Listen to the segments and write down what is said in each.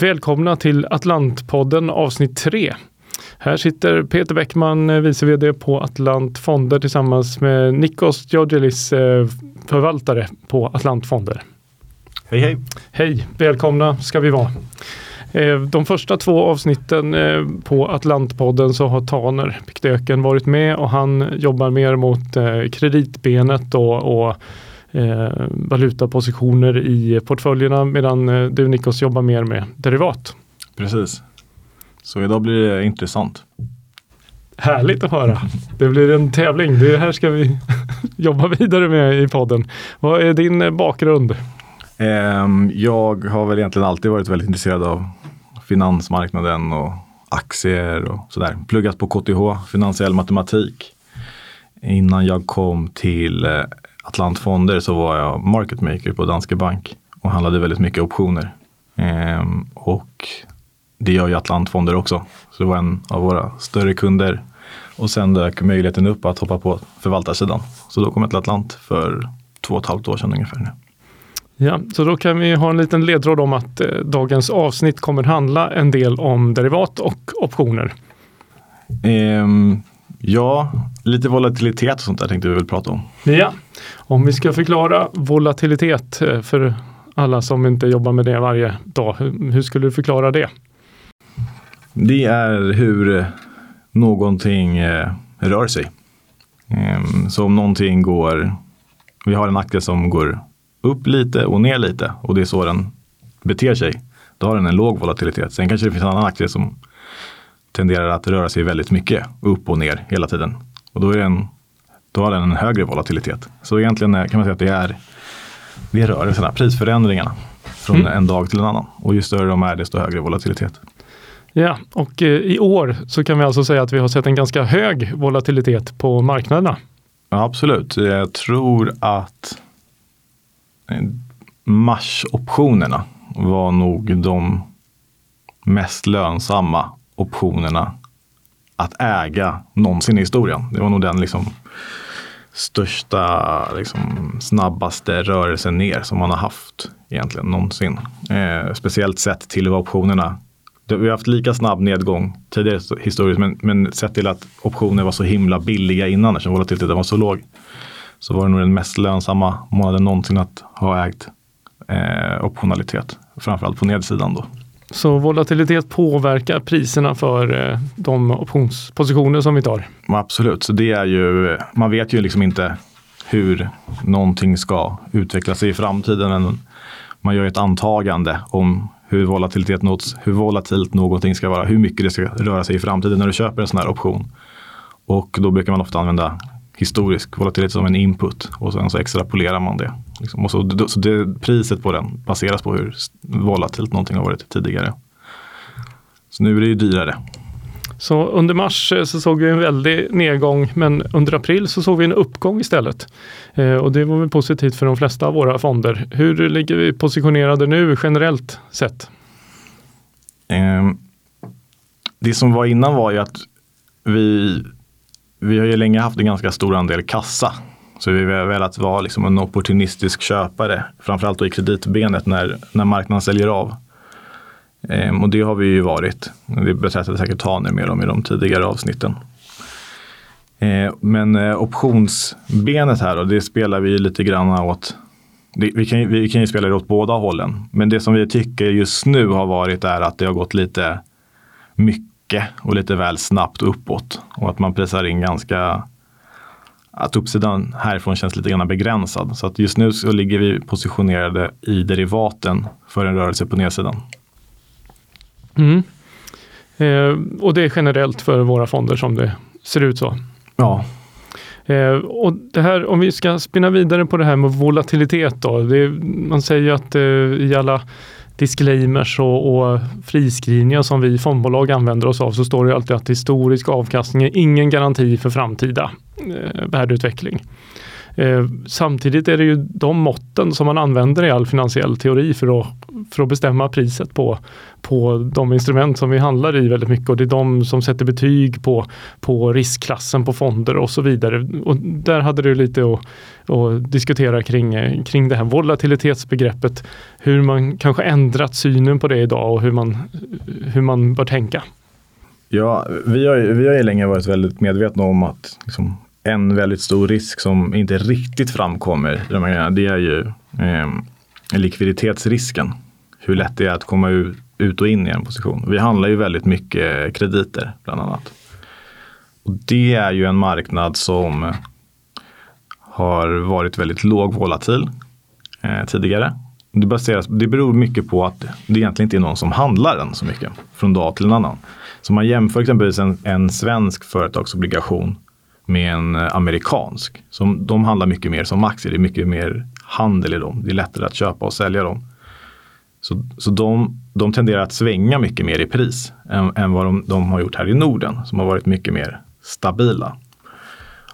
Välkomna till Atlantpodden avsnitt 3. Här sitter Peter Bäckman, eh, vice vd på Atlant Fonder tillsammans med Nikos Georgelis, eh, förvaltare på Atlant Fonder. Hej hej! Hej, välkomna ska vi vara. Eh, de första två avsnitten på Atlantpodden så har Taner Piktöken varit med och han jobbar mer mot kreditbenet och, och valutapositioner i portföljerna medan eh, du Nikos jobbar mer med derivat. Precis. Så idag blir det intressant. Härligt att höra. Det blir en tävling. Det här ska vi jobba vidare med i podden. Vad är din eh, bakgrund? Um, jag har väl egentligen alltid varit väldigt intresserad av finansmarknaden och aktier och sådär. Pluggat på KTH, finansiell matematik. Innan jag kom till eh, Atlantfonder så var jag market maker på Danske Bank och handlade väldigt mycket optioner. Ehm, och det gör ju Atlantfonder också. Så det var en av våra större kunder. Och sen dök möjligheten upp att hoppa på förvaltarsidan. Så då kom jag till Atlant för två och ett halvt år sedan ungefär. Nu. Ja, så då kan vi ha en liten ledtråd om att eh, dagens avsnitt kommer handla en del om derivat och optioner. Um, Ja, lite volatilitet och sånt där tänkte vi väl prata om. Ja, om vi ska förklara volatilitet eh, för alla som inte jobbar med det varje dag. Hur skulle du förklara det? Det är hur någonting eh, rör sig. Ehm, så om någonting går, vi har en aktie som går upp lite och ner lite och det är så den beter sig. Då har den en låg volatilitet. Sen kanske det finns en annan aktie som tenderar att röra sig väldigt mycket upp och ner hela tiden. Och då, är det en då har den en högre volatilitet. Så egentligen kan man säga att det är, det är rörelserna, prisförändringarna från mm. en dag till en annan. Och ju större de är desto högre volatilitet. Ja, och eh, i år så kan vi alltså säga att vi har sett en ganska hög volatilitet på marknaderna. Ja, absolut. Jag tror att eh, marsoptionerna var nog de mest lönsamma optionerna att äga någonsin i historien. Det var nog den liksom största, liksom, snabbaste rörelsen ner som man har haft egentligen någonsin. Eh, speciellt sett till vad optionerna vi har haft lika snabb nedgång tidigare historiskt, men, men sett till att optioner var så himla billiga innan eftersom volatiliteten var så låg. Så var det nog den mest lönsamma månaden någonsin att ha ägt eh, optionalitet. Framförallt på nedsidan då. Så volatilitet påverkar priserna för eh, de optionspositioner som vi tar. Absolut, så det är ju, man vet ju liksom inte hur någonting ska utveckla sig i framtiden. Men man gör ett antagande om hur volatilitet något, hur volatilt någonting ska vara, hur mycket det ska röra sig i framtiden när du köper en sån här option. Och då brukar man ofta använda historisk volatilitet som en input och sen så extrapolerar man det. Liksom. Och så, så det, priset på den baseras på hur volatilt någonting har varit tidigare. Så nu är det ju dyrare. Så under mars eh, så såg vi en väldig nedgång men under april så såg vi en uppgång istället. Eh, och det var väl positivt för de flesta av våra fonder. Hur ligger vi positionerade nu generellt sett? Eh, det som var innan var ju att vi vi har ju länge haft en ganska stor andel kassa. Så vi har velat vara liksom en opportunistisk köpare, framförallt då i kreditbenet när, när marknaden säljer av. Ehm, och det har vi ju varit. Det berättade säkert Taner mer om i de tidigare avsnitten. Ehm, men eh, optionsbenet här då, det spelar vi lite grann åt. Det, vi, kan, vi kan ju spela det åt båda hållen. Men det som vi tycker just nu har varit är att det har gått lite mycket och lite väl snabbt uppåt. Och att man prisar in ganska att uppsidan härifrån känns lite grann begränsad. Så att just nu så ligger vi positionerade i derivaten för en rörelse på nedsidan. Mm. Eh, och det är generellt för våra fonder som det ser ut så? Ja. Eh, och det här, om vi ska spinna vidare på det här med volatilitet då. Det, man säger att eh, i alla disclaimers och, och friskrivningar som vi fondbolag använder oss av så står det alltid att historisk avkastning är ingen garanti för framtida Eh, värdeutveckling. Eh, samtidigt är det ju de måtten som man använder i all finansiell teori för att, för att bestämma priset på, på de instrument som vi handlar i väldigt mycket och det är de som sätter betyg på, på riskklassen på fonder och så vidare. Och där hade du lite att, att diskutera kring, kring det här volatilitetsbegreppet, hur man kanske ändrat synen på det idag och hur man, hur man bör tänka. Ja, vi har, vi har ju länge varit väldigt medvetna om att liksom, en väldigt stor risk som inte riktigt framkommer i de här grejerna, det är ju eh, likviditetsrisken. Hur lätt det är att komma ut och in i en position. Vi handlar ju väldigt mycket krediter bland annat. Och det är ju en marknad som har varit väldigt låg volatil eh, tidigare. Det, baseras, det beror mycket på att det egentligen inte är någon som handlar den så mycket från dag till en annan. Så man jämför exempelvis en, en svensk företagsobligation med en eh, amerikansk. Som, de handlar mycket mer som aktier, det är mycket mer handel i dem. Det är lättare att köpa och sälja dem. Så, så de, de tenderar att svänga mycket mer i pris än, än vad de, de, har gjort här i Norden som har varit mycket mer stabila.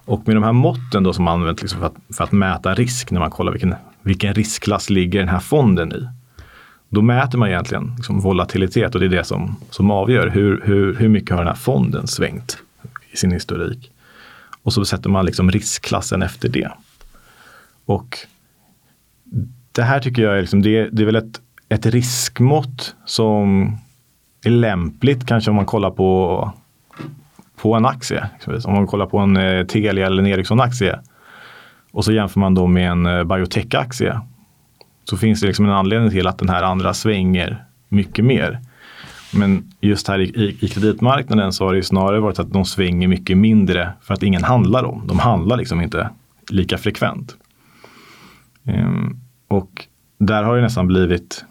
Och med de här måtten då som används liksom för, att, för att mäta risk när man kollar vilken, vilken riskklass ligger den här fonden i. Då mäter man egentligen liksom volatilitet och det är det som, som avgör hur, hur, hur mycket har den här fonden svängt i sin historik. Och så sätter man liksom riskklassen efter det. Och det här tycker jag är, liksom, det, det är väl ett, ett riskmått som är lämpligt kanske om man kollar på, på en aktie. Om man kollar på en eh, Telia eller en Ericsson-aktie och så jämför man då med en eh, biotech-aktie så finns det liksom en anledning till att den här andra svänger mycket mer. Men just här i, i, kreditmarknaden så har det ju snarare varit att de svänger mycket mindre för att ingen handlar dem. De handlar liksom inte lika frekvent. Ehm, och där har det nästan blivit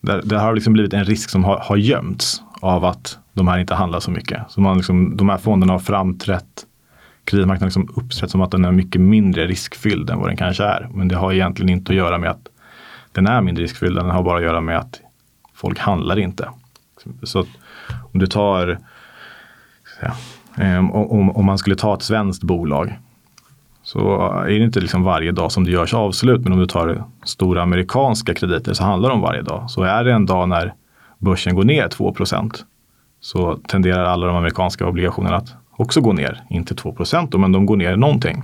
där, där har det liksom blivit en risk som har, har gömts av att de här inte handlar så mycket. Så man liksom, de här fonderna har framträtt kreditmarknaden liksom uppträtt som att den är mycket mindre riskfylld än vad den kanske är. Men det har egentligen inte att göra med att den är mindre riskfylld. Den har bara att göra med att folk handlar inte. Så om du tar, ja, ehm, om, om man skulle ta ett svenskt bolag så är det inte liksom varje dag som det görs avslut. Men om du tar stora amerikanska krediter så handlar det om varje dag. Så är det en dag när börsen går ner 2% så tenderar alla de amerikanska obligationerna att också gå ner. Inte 2 då, men de går ner någonting.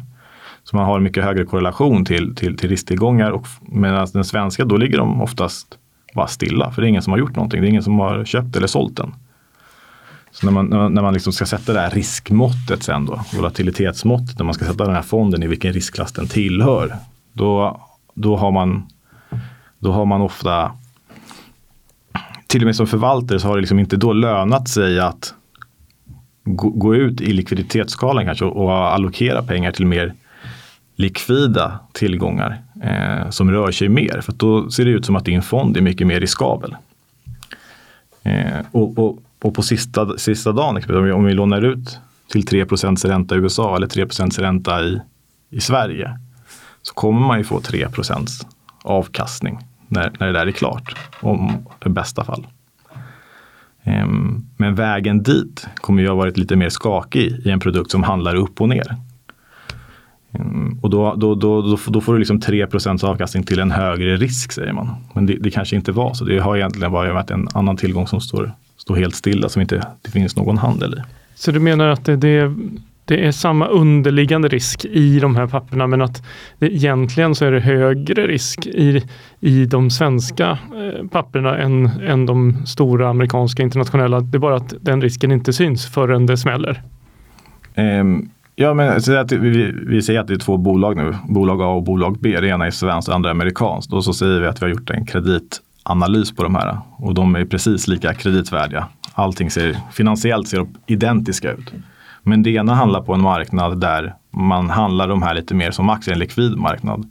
Så man har mycket högre korrelation till, till, till risktillgångar. Och medan den svenska, då ligger de oftast bara stilla. För det är ingen som har gjort någonting. Det är ingen som har köpt eller sålt den. Så när man, när man liksom ska sätta det här riskmåttet sen då, volatilitetsmåttet, när man ska sätta den här fonden i vilken riskklass den tillhör. Då, då, har, man, då har man ofta, till och med som förvaltare så har det liksom inte då lönat sig att gå, ut i likviditetsskalan kanske och, och allokera pengar till mer likvida tillgångar eh, som rör sig mer. För då ser det ut som att din fond är mycket mer riskabel. Eh, och, och, och, på sista, sista dagen, liksom, om vi, om vi lånar ut till 3 ränta i USA eller 3 ränta i, i Sverige så kommer man ju få 3% avkastning när, när det där är klart, om i bästa fall. Ehm, men vägen dit kommer ju ha varit lite mer skakig i en produkt som handlar upp och ner. Och då, då, då, då, får du liksom 3% avkastning till en högre risk säger man. Men det, det, kanske inte var så. Det har egentligen bara varit en annan tillgång som står, står helt stilla som inte det finns någon handel i. Så du menar att det, det det är samma underliggande risk i de här papperna men att det, egentligen så är det högre risk i, i de svenska eh, papperna än, än de stora amerikanska internationella. Det är bara att den risken inte syns förrän det smäller. Um. Ja, men så att vi, vi säger att det är två bolag nu, bolag A och bolag B. Det ena är svenskt och andra är amerikanskt. Och så säger vi att vi har gjort en kreditanalys på de här och de är precis lika kreditvärdiga. Allting ser finansiellt ser identiska ut. Men det ena handlar på en marknad där man handlar de här lite mer som aktier, en likvid marknad.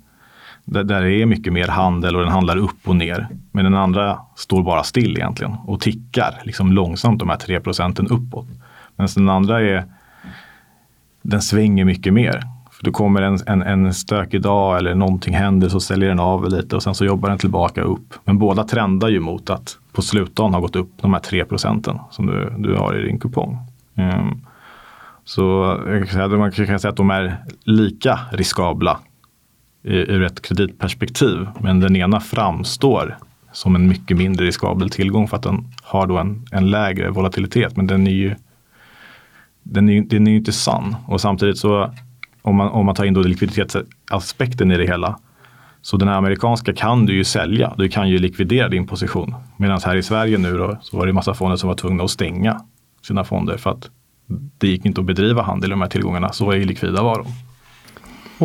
Där, där det är mycket mer handel och den handlar upp och ner. Men den andra står bara still egentligen och tickar liksom långsamt de här 3 procenten uppåt. Men den andra är, den svänger mycket mer. För då kommer en, en, en stökig dag eller någonting händer så säljer den av lite och sen så jobbar den tillbaka upp. Men båda trendar ju mot att på slutdagen har gått upp de här 3 procenten som du, du har i din kupong. Um, Så jag kan säga, man kan säga att de är lika riskabla ur ett kreditperspektiv. Men den ena framstår som en mycket mindre riskabel tillgång för att den har då en, en lägre volatilitet. Men den är ju den är, den är ju inte sann. Och samtidigt så om man, om man tar in då likviditetsaspekten i det hela. Så den här amerikanska kan du ju sälja. Du kan ju likvidera din position. Medan här i Sverige nu då, så var det massa fonder som var tvungna att stänga sina fonder för att det gick inte att bedriva handel i de här tillgångarna. Så är likvida var de.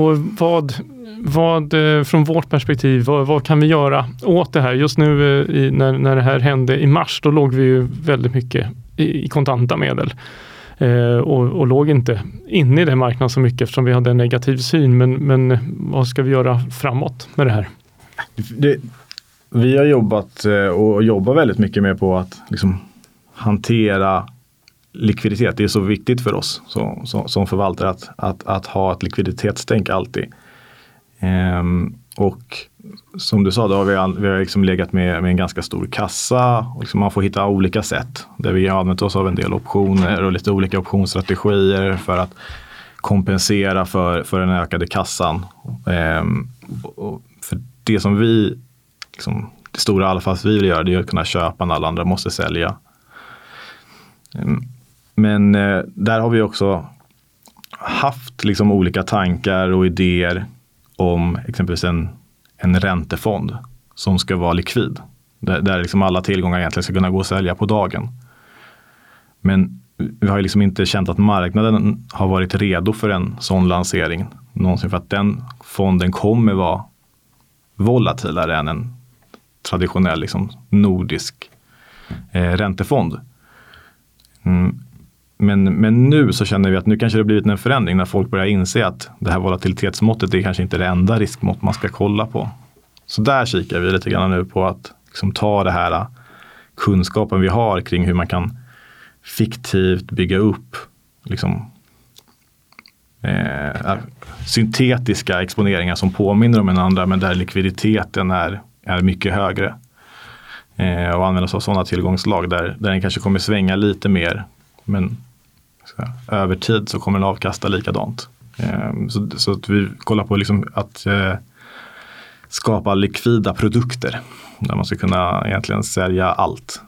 Och vad, vad eh, från vårt perspektiv, vad, vad, kan vi göra åt det här? Just nu eh, i, när, när det här hände i mars, då låg vi ju väldigt mycket i, i kontanta medel. Eh, och, och låg inte inne i den marknaden så mycket eftersom vi hade en negativ syn. Men, men vad ska vi göra framåt med det här? Det, vi har jobbat eh, och jobbar väldigt mycket med på att liksom hantera likviditet. Det är så viktigt för oss så, så, som förvaltare att, att, att ha ett likviditetstänk alltid. Ehm, och som du sa, då har vi, vi har liksom legat med, med en ganska stor kassa. Och liksom man får hitta olika sätt där vi har använt oss av en del optioner och lite olika optionsstrategier för att kompensera för, för den ökade kassan. Ehm, och för det som vi, liksom, det stora alfas vi vill göra, det är att kunna köpa när alla andra måste sälja. Ehm, men eh, där har vi också haft liksom olika tankar och idéer om exempelvis en, en räntefond som ska vara likvid. Där, där liksom alla tillgångar egentligen ska kunna gå och sälja på dagen. Men vi har liksom inte känt att marknaden har varit redo för en sån lansering någonsin för att den fonden kommer vara volatilare än en traditionell liksom, nordisk eh, räntefond. Mm. Men, men nu så känner vi att nu kanske det blivit en förändring när folk börjar inse att det här volatilitetsmåttet är kanske inte det enda riskmått man ska kolla på. Så där kikar vi lite grann nu på att liksom ta det här äh, kunskapen vi har kring hur man kan fiktivt bygga upp liksom, eh, äh, syntetiska exponeringar som påminner om en andra men där likviditeten är, är mycket högre. Eh, och använda sig av sådana tillgångslag där, där den kanske kommer svänga lite mer men över tid så kommer den avkasta likadant. Ehm, så, så att vi kollar på liksom att eh, skapa likvida produkter. Där man ska kunna egentligen sälja allt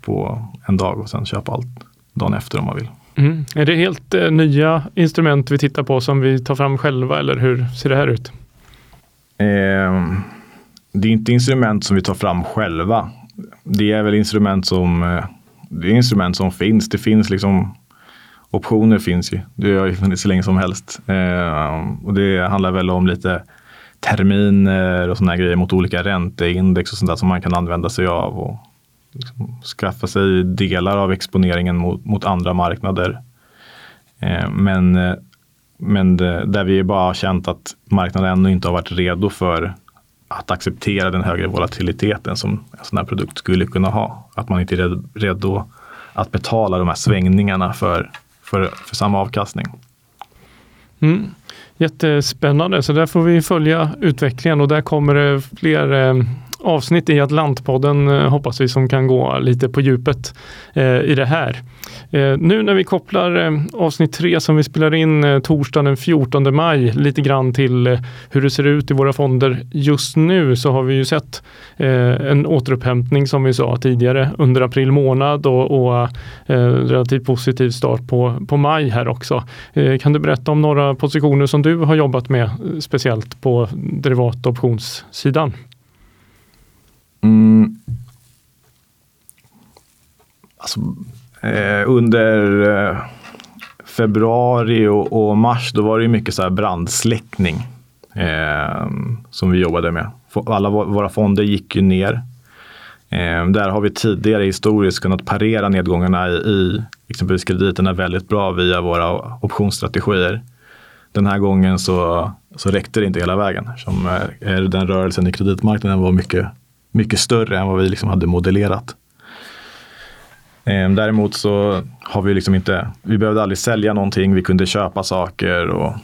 på en dag och sen köpa allt dagen efter om man vill. Mm. Är det helt eh, nya instrument vi tittar på som vi tar fram själva eller hur ser det här ut? Eh, det är inte instrument som vi tar fram själva. Det är väl instrument som eh, det är instrument som finns. Det finns liksom optioner finns ju. Det har ju funnits så länge som helst. Eh, och det handlar väl om lite terminer och sådana grejer mot olika ränteindex och sånt där som man kan använda sig av och liksom skaffa sig delar av exponeringen mot, mot andra marknader. Eh, men eh, men det, där vi bara har känt att marknaden ännu inte har varit redo för att acceptera den högre volatiliteten som en sån här produkt skulle kunna ha. Att man inte är redo att betala de här svängningarna för, för, för samma avkastning. Mm. Jättespännande, så där får vi följa utvecklingen och där kommer det fler eh, avsnitt i Atlantpodden eh, hoppas vi som kan gå lite på djupet eh, i det här. Eh, nu när vi kopplar eh, avsnitt tre som vi spelar in eh, torsdagen den 14 maj lite grann till eh, hur det ser ut i våra fonder just nu så har vi ju sett eh, en återupphämtning som vi sa tidigare under april månad och, och eh, relativt positiv start på, på maj här också. kan du berätta om några positioner som du har jobbat med speciellt på derivat optionssidan? Mm. Alltså, eh, under eh, februari och, och, mars då var det mycket så här brandsläckning eh, som vi jobbade med. Alla våra fonder gick ju ner. Eh, där har vi tidigare historiskt kunnat parera nedgångarna i, i exempelvis krediterna väldigt bra via våra optionsstrategier. Den här gången så, så räckte det inte hela vägen. Som, eh, den rörelsen i kreditmarknaden var mycket mycket större än vad vi liksom hade modellerat. Ehm, däremot så har vi liksom inte, vi behövde aldrig sälja någonting, vi kunde köpa saker. Och,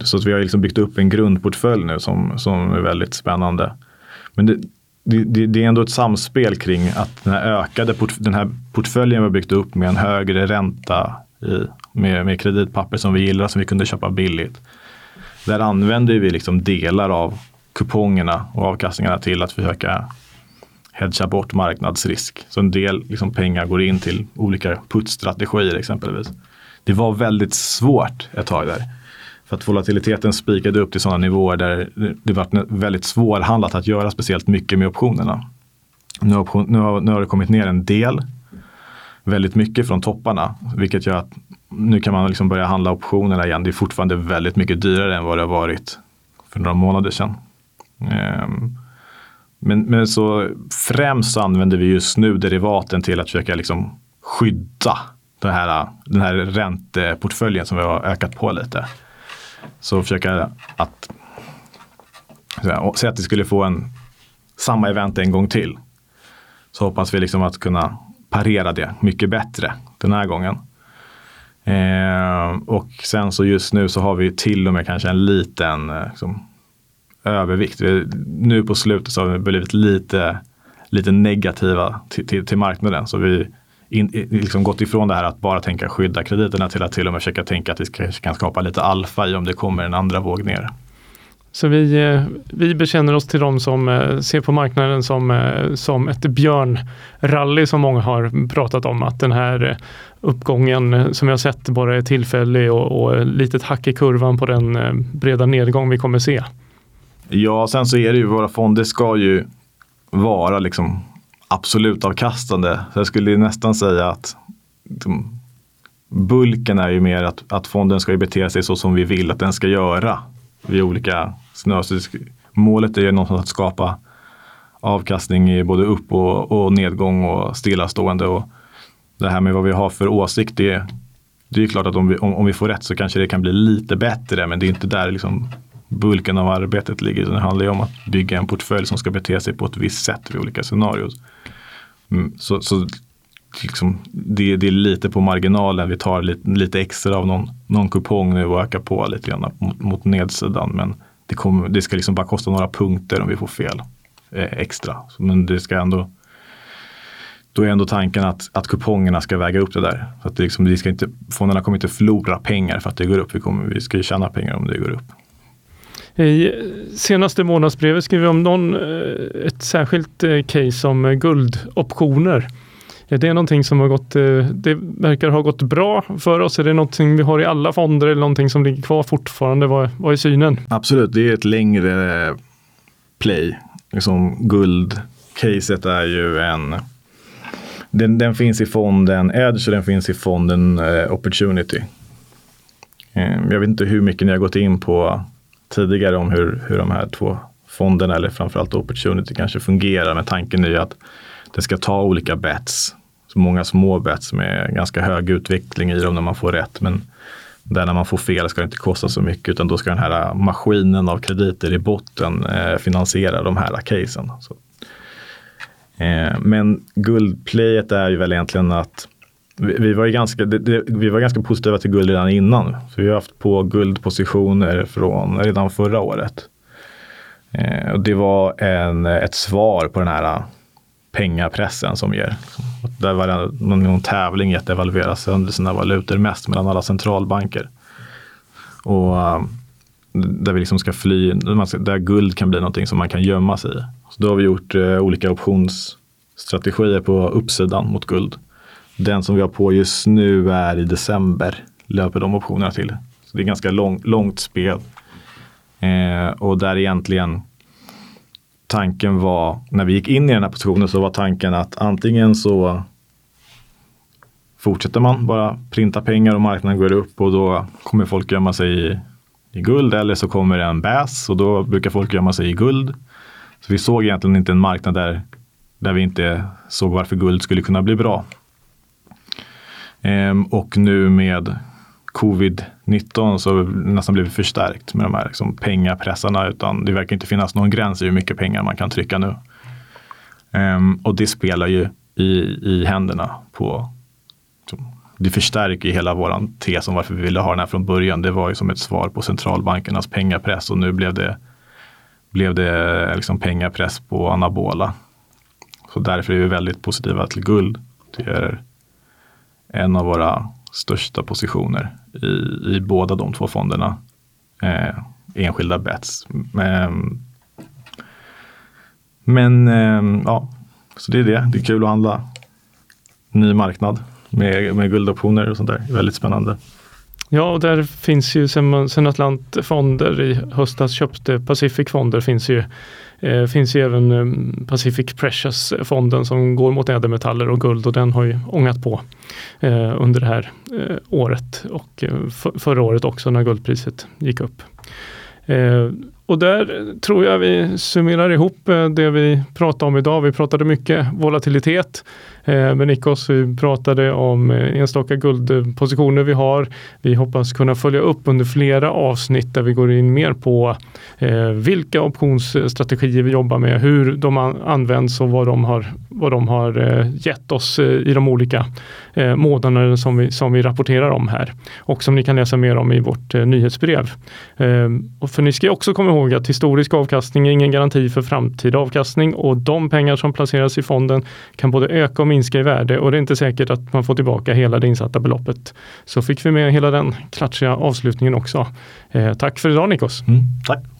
så att vi har liksom byggt upp en grundportfölj nu som, som är väldigt spännande. Men det, det, det, är ändå ett samspel kring att den här ökade port, den här portföljen vi har byggt upp med en högre ränta i, med, med kreditpapper som vi gillar som vi kunde köpa billigt. Där använder vi liksom delar av kupongerna och avkastningarna till att försöka hedga bort marknadsrisk. Så en del liksom pengar går in till olika puttstrategier exempelvis. Det var väldigt svårt ett tag där. För att volatiliteten spikade upp till sådana nivåer där det var väldigt svårhandlat att göra speciellt mycket med optionerna. Nu har, option, nu, har, nu har det kommit ner en del, väldigt mycket från topparna, vilket gör att nu kan man liksom börja handla optionerna igen. Det är fortfarande väldigt mycket dyrare än vad det har varit för några månader sedan. Um, men, men så främst använder vi just nu derivaten till att försöka liksom skydda den här, den här ränteportföljen som vi har ökat på lite. Så försöka att säga att vi skulle få en samma event en gång till. Så hoppas vi liksom att kunna parera det mycket bättre den här gången. Eh, och sen så just nu så har vi till och med kanske en liten eh, liksom, övervikt. Vi, nu på slutet så har vi blivit lite, lite negativa till, till, till marknaden. Så vi in, liksom gått ifrån det här att bara tänka skydda krediterna till att till och med försöka tänka att vi kan skapa lite alfa i om det kommer en andra våg ner. Så vi, eh, vi bekänner oss till de som eh, ser på marknaden som, eh, som ett björnrally som många har pratat om. Att den här uppgången som vi har sett bara är tillfällig och, och litet hack i kurvan på den breda nedgång vi kommer se. Ja, sen så är det ju, våra fonder ska ju vara liksom absolut avkastande. Så jag skulle nästan säga att liksom, bulken är ju mer att, att fonden ska bete sig så som vi vill att den ska göra vid olika scenarier. Målet är ju någonstans att skapa avkastning i både upp och, och, nedgång och stillastående. Och det här med vad vi har för åsikt, det, det är klart att om vi, om, om, vi får rätt så kanske det kan bli lite bättre, men det är inte där liksom bulken av arbetet ligger. Det handlar ju om att bygga en portfölj som ska bete sig på ett visst sätt vid olika scenarier. Mm, så, så liksom, det, det, är lite på marginalen. Vi tar lite, lite extra av någon, någon kupong nu och ökar på lite grann mot, mot nedsidan. Men det, kommer, det ska liksom bara kosta några punkter om vi får fel eh, extra. Men det ska ändå då är ändå tanken att, att kupongerna ska väga upp det där. Så att det liksom, vi ska inte, fonderna kommer inte förlora pengar för att det går upp. Vi, kommer, vi ska ju tjäna pengar om det går upp. I senaste månadsbrevet skriver vi om någon, eh, ett särskilt eh, case om eh, guldoptioner. Är det någonting som har gått, det verkar ha gått bra för oss? Är det någonting vi har i alla fonder eller någonting som ligger kvar fortfarande? Vad, vad är synen? Absolut, det är ett längre play. Liksom guldcaset är ju en den, den, finns i fonden Edge och den finns i fonden eh, Opportunity. Eh, jag vet inte hur mycket ni har gått in på tidigare om hur, hur de här två fonderna eller framförallt Opportunity kanske fungerar. Men tanken är ju att det ska ta olika bets så många små bets med ganska hög utveckling i dem när man får rätt. Men där när man får fel ska det inte kosta så mycket utan då ska den här maskinen av krediter i botten eh, finansiera de här casen. Så. Eh, men guldplayet är ju väl egentligen att vi, vi var, ganska, det, det, vi var ganska positiva till guld redan innan. Så vi har haft på guldpositioner från redan förra året. Eh, och det var en, ett svar på den här pengapressen som ger. Där var det någon, någon tävling i att devalvera sönder sina valutor mest mellan alla centralbanker. Och eh, där vi liksom ska fly, där guld kan bli någonting som man kan gömma sig i. Så då har vi gjort eh, olika optionsstrategier på uppsidan mot guld. Den som vi har på just nu är i december, löper de optionerna till. Så det är ganska lång, långt spel. Eh, och där egentligen tanken var, när vi gick in i den här positionen så var tanken att antingen så fortsätter man bara printa pengar och marknaden går upp och då kommer folk gömma sig i, i guld eller så kommer det en bäs och då brukar folk gömma sig i guld. Så vi såg egentligen inte en marknad där, där vi inte såg varför guld skulle kunna bli bra. Ehm, och nu med covid-19 så har det nästan blivit förstärkt med de här liksom pengapressarna. Utan det verkar inte finnas någon gräns i hur mycket pengar man kan trycka nu. Ehm, och det spelar ju i, i händerna på liksom, det förstärker hela våran tes om varför vi ville ha den här från början. Det var ju som ett svar på centralbankernas pengapress och nu blev det, blev det liksom pengapress på anabola. Så därför är vi väldigt positiva till guld. Det är en av våra största positioner i, i båda de två fonderna. Eh, enskilda bets. Men, men eh, ja, så det är det. Det är kul att handla ny marknad med, med guldoptioner och sånt där. Väldigt spännande. Ja, och där finns ju sen, sen Atlant Fonder i höstas köpte Pacific Fonder finns ju eh, finns ju även eh, Pacific Precious-fonden som går mot ädelmetaller och guld och den har ju ångat på eh, under det här eh, året och eh, förra året också när guldpriset gick upp. Eh, och där tror jag vi summerar ihop eh, det vi pratade om idag. Vi pratade mycket volatilitet eh, med Nikos. Vi pratade om eh, enstaka guldpositioner vi har. Vi hoppas kunna följa upp under flera avsnitt där vi går in mer på vilka optionsstrategier vi jobbar med, hur de används och vad de har, vad de har gett oss i de olika månaderna som vi, som vi rapporterar om här och som ni kan läsa mer om i vårt nyhetsbrev. Och för ni ska också komma ihåg ihåg att historisk avkastning är ingen garanti för framtida avkastning och de pengar som placeras i fonden kan både öka och minska i värde och det är inte säkert att man får tillbaka hela det insatta beloppet. Så fick vi med hela den klatschiga avslutningen också. Eh, tack för idag Nikos. Mm, tack.